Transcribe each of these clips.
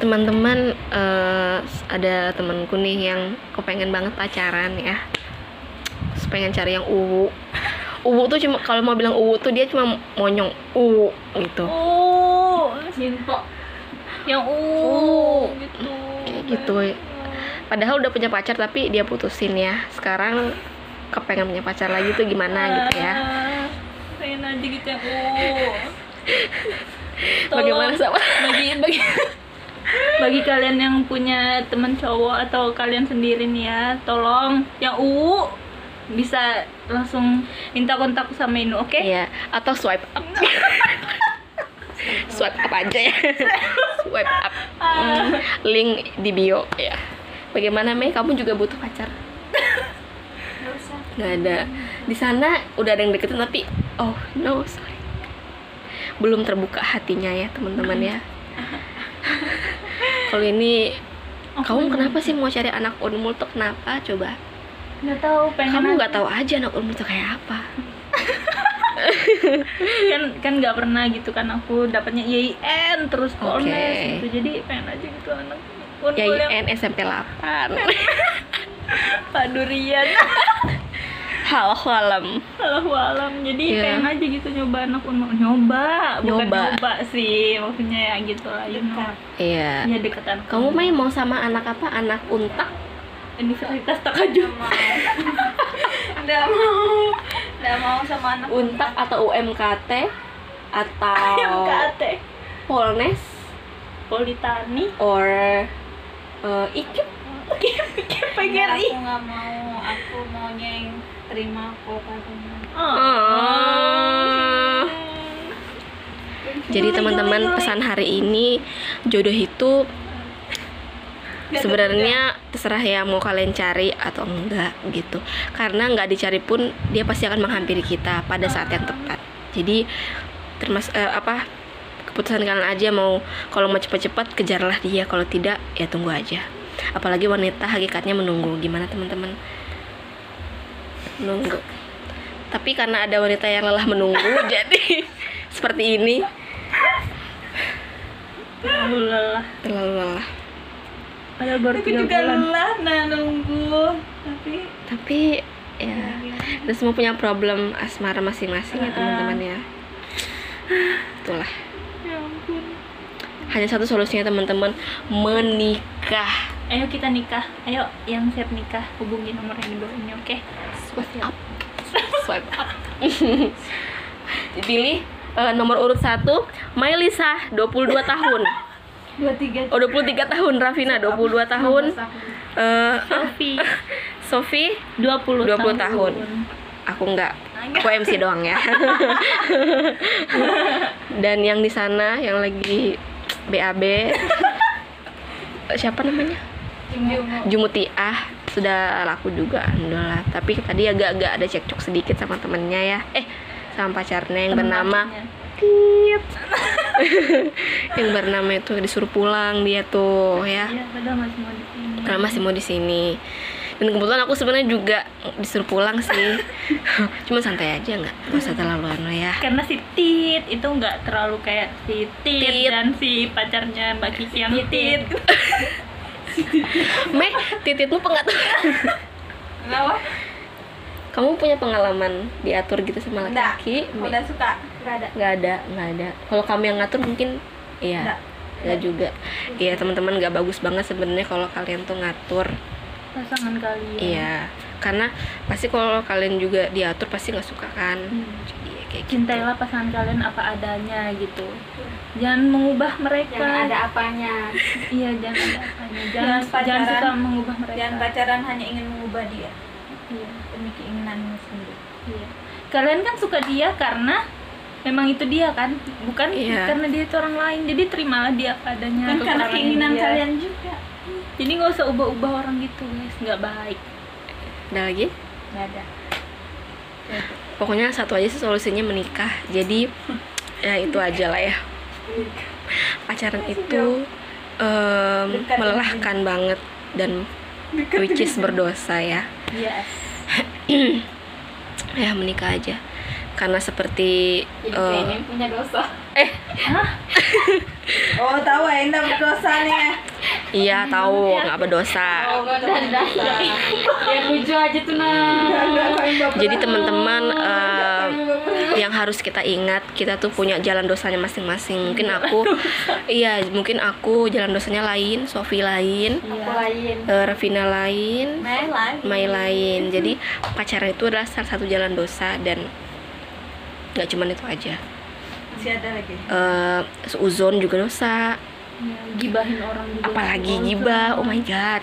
Teman-teman eh, ada temanku nih yang kepengen banget pacaran ya. Terus pengen cari yang uwu. Uwu tuh cuma kalau mau bilang uwu tuh dia cuma monyong uwu gitu. Oh, Cinta. Yang uh gitu. kayak gitu. Padahal udah punya pacar tapi dia putusin ya. Sekarang kepengen punya pacar lagi tuh gimana gitu ya. Ah, Pengen aja gitu yang bagaimana sama bagi bagi bagi kalian yang punya teman cowok atau kalian sendiri nih ya tolong yang u bisa langsung minta kontak sama Inu oke Iya, atau swipe up. swipe up aja ya. swipe up. Hmm, link di bio ya. Bagaimana Mei? Kamu juga butuh pacar? Gak ada. Di sana udah ada yang deketin tapi oh no sorry. Belum terbuka hatinya ya teman-teman ya. Kalau ini kamu kenapa sih mau cari anak unmul tuh kenapa? Coba. nggak tahu pengen Kamu nggak tahu aja anak unmul tuh kayak apa. kan kan nggak pernah gitu kan aku dapatnya IAIN terus Oke. polnes gitu jadi pengen aja gitu anak unmul Ya yang IN SMP 8. Pak Durian Halo alam. Alah alam jadi Iya. pengen aja gitu nyoba anak unmul nyoba bukan Nyoba. nyoba sih maksudnya ya gitu lah you know. Iya. ya deketan Kamu main mau sama anak apa? Anak untak? Universitas Takajul Nggak mau Nggak mau sama anak Untak atau UMKT atau MKT Polnes Politani or uh, IKIP? pengen Aku nggak mau Aku maunya yang terima aku katanya Oh. Jadi teman-teman pesan hari ini jodoh itu sebenarnya terserah ya mau kalian cari atau enggak gitu. Karena nggak dicari pun dia pasti akan menghampiri kita pada saat yang tepat. Jadi termas eh, apa keputusan kalian aja mau kalau mau cepat-cepat kejarlah dia. Kalau tidak ya tunggu aja. Apalagi wanita hakikatnya menunggu. Gimana teman-teman menunggu tapi karena ada wanita yang lelah menunggu jadi seperti ini. Terlalu lelah. Terlalu lelah. Padahal baru tiga juga bulan. lelah nah nunggu. Tapi tapi ya kita semua punya problem asmara masing-masing ya teman-teman ya. Itulah. Ya ampun. Hanya satu solusinya teman-teman menikah Ayo kita nikah. Ayo yang siap nikah Hubungi nomor yang di bawah ini oke? Swipe up. Swipe up. Dipilih eh, nomor urut satu Mailisa 22 tahun. Dua tiga oh 23 tahun Rafina 22 tahun. Eh Sofi Sofi 20, 20 tahun. aku enggak. Aku MC doang ya. Dan yang di sana yang lagi BAB siapa namanya Jumutiah sudah laku juga alhamdulillah. Tapi tadi agak-agak ada cekcok sedikit sama temennya ya. Eh sama pacarnya yang bernama Tip yang bernama itu disuruh pulang dia tuh ya. Iya padahal masih mau di sini. Karena masih mau di sini. Dan kebetulan aku sebenarnya juga disuruh pulang sih. Cuma santai aja nggak nggak usah terlalu anu ya. Karena si Tit itu nggak terlalu kayak si Tit, Tit. dan si pacarnya Mbak Kiki yang Tit. Meh tititmu pengaturan. Kenapa? kamu punya pengalaman diatur gitu sama laki-laki? Me? Udah suka? Nggak ada. Nggak ada nggak ada. Kalau kamu yang ngatur mungkin iya. Nggak. nggak juga. Iya teman-teman nggak bagus banget sebenarnya kalau kalian tuh ngatur. Pasangan kalian. Iya karena pasti kalau kalian juga diatur pasti nggak suka kan? Hmm. iya kayak gitu. Cintailah pasangan kalian apa adanya gitu. Jangan mengubah mereka. Yang ada apanya. Iya jangan ada apanya. Jangan Jangan jangan pacaran. suka mengubah mereka. Jangan pacaran hanya ingin mengubah dia. Iya, Demi keinginanmu sendiri. Iya. kalian kan suka dia karena memang itu dia kan? Bukan Iya. karena dia itu orang lain. Jadi terimalah dia apa adanya Kan karena keinginan dia. kalian juga. Jadi nggak usah ubah-ubah orang gitu guys. Nggak baik ada lagi? Nggak ada. Pokoknya satu aja sih solusinya menikah. Jadi ya itu aja lah ya. Pacaran itu Dekat. melelahkan banget dan which is berdosa ya. Yes. Ya menikah aja karena seperti eh, punya dosa. Oh tahu ya Indah berdosa nih ya. iya tahu nggak berdosa dosa. Ya lucu aja tuh nah. jadi teman-teman eh, yang harus kita ingat kita tuh punya jalan dosanya masing-masing mungkin aku iya mungkin aku jalan dosanya lain Sofi lain Aku lain. eh, Revina lain. Mai lain jadi pacaran itu adalah salah satu jalan dosa dan nggak cuman itu aja. Masih ada lagi. eh seuzon juga dosa. Ya, gibahin orang juga. Apalagi dosa. gibah oh my god.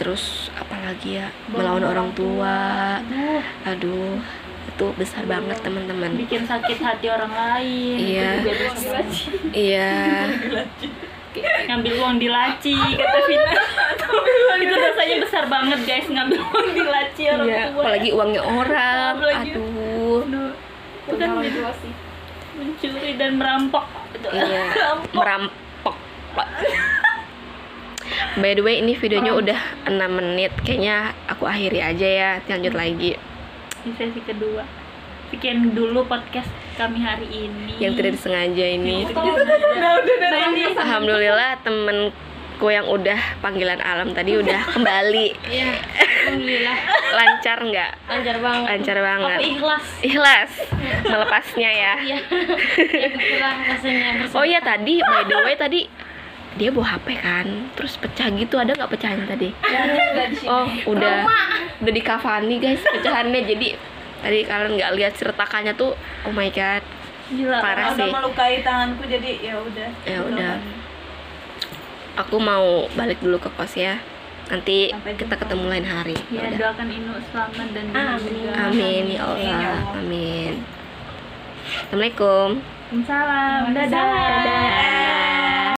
Terus apalagi ya? Melawan orang tua. Aduh, aduh itu besar banget teman-teman. Bikin sakit hati orang lain. Iya. iya. Ngambil uang di laci kata Vina. Itu dosanya besar banget guys ngambil uang di laci orang iya tua. apalagi uangnya orang. Apalagi- aduh. Aduh, itu kan mencuri dan merampok. Iya merampok. by the way ini videonya udah 6 menit. Kayaknya aku akhiri aja ya. Lanjut lagi. Di sesi kedua. Sekian dulu podcast kami hari ini. Yang tidak disengaja ini. Tadi- alhamdulillah temenku yang udah panggilan alam tadi udah kembali. Iya. Alhamdulillah. lancar nggak Lancar banget. lancar banget Aku ikhlas. ikhlas melepasnya ya Iya. Ya rasanya oh iya tadi by the way tadi dia bawa HP kan terus pecah gitu ada nggak pecahan tadi oh udah udah di kafani guys pecahannya jadi tadi kalian nggak lihat sertakannya tuh oh my god gila Parah Udah sih. melukai tanganku jadi ya udah. Ya udah. aku mau balik dulu ke kos ya nanti Sampai kita jumpa. ketemu lain hari ya Ya udah. doakan Inu selamat dan Amin. juga. amin ya Allah amin assalamualaikum Waalaikumsalam dadah Waalaikumsalam. dadah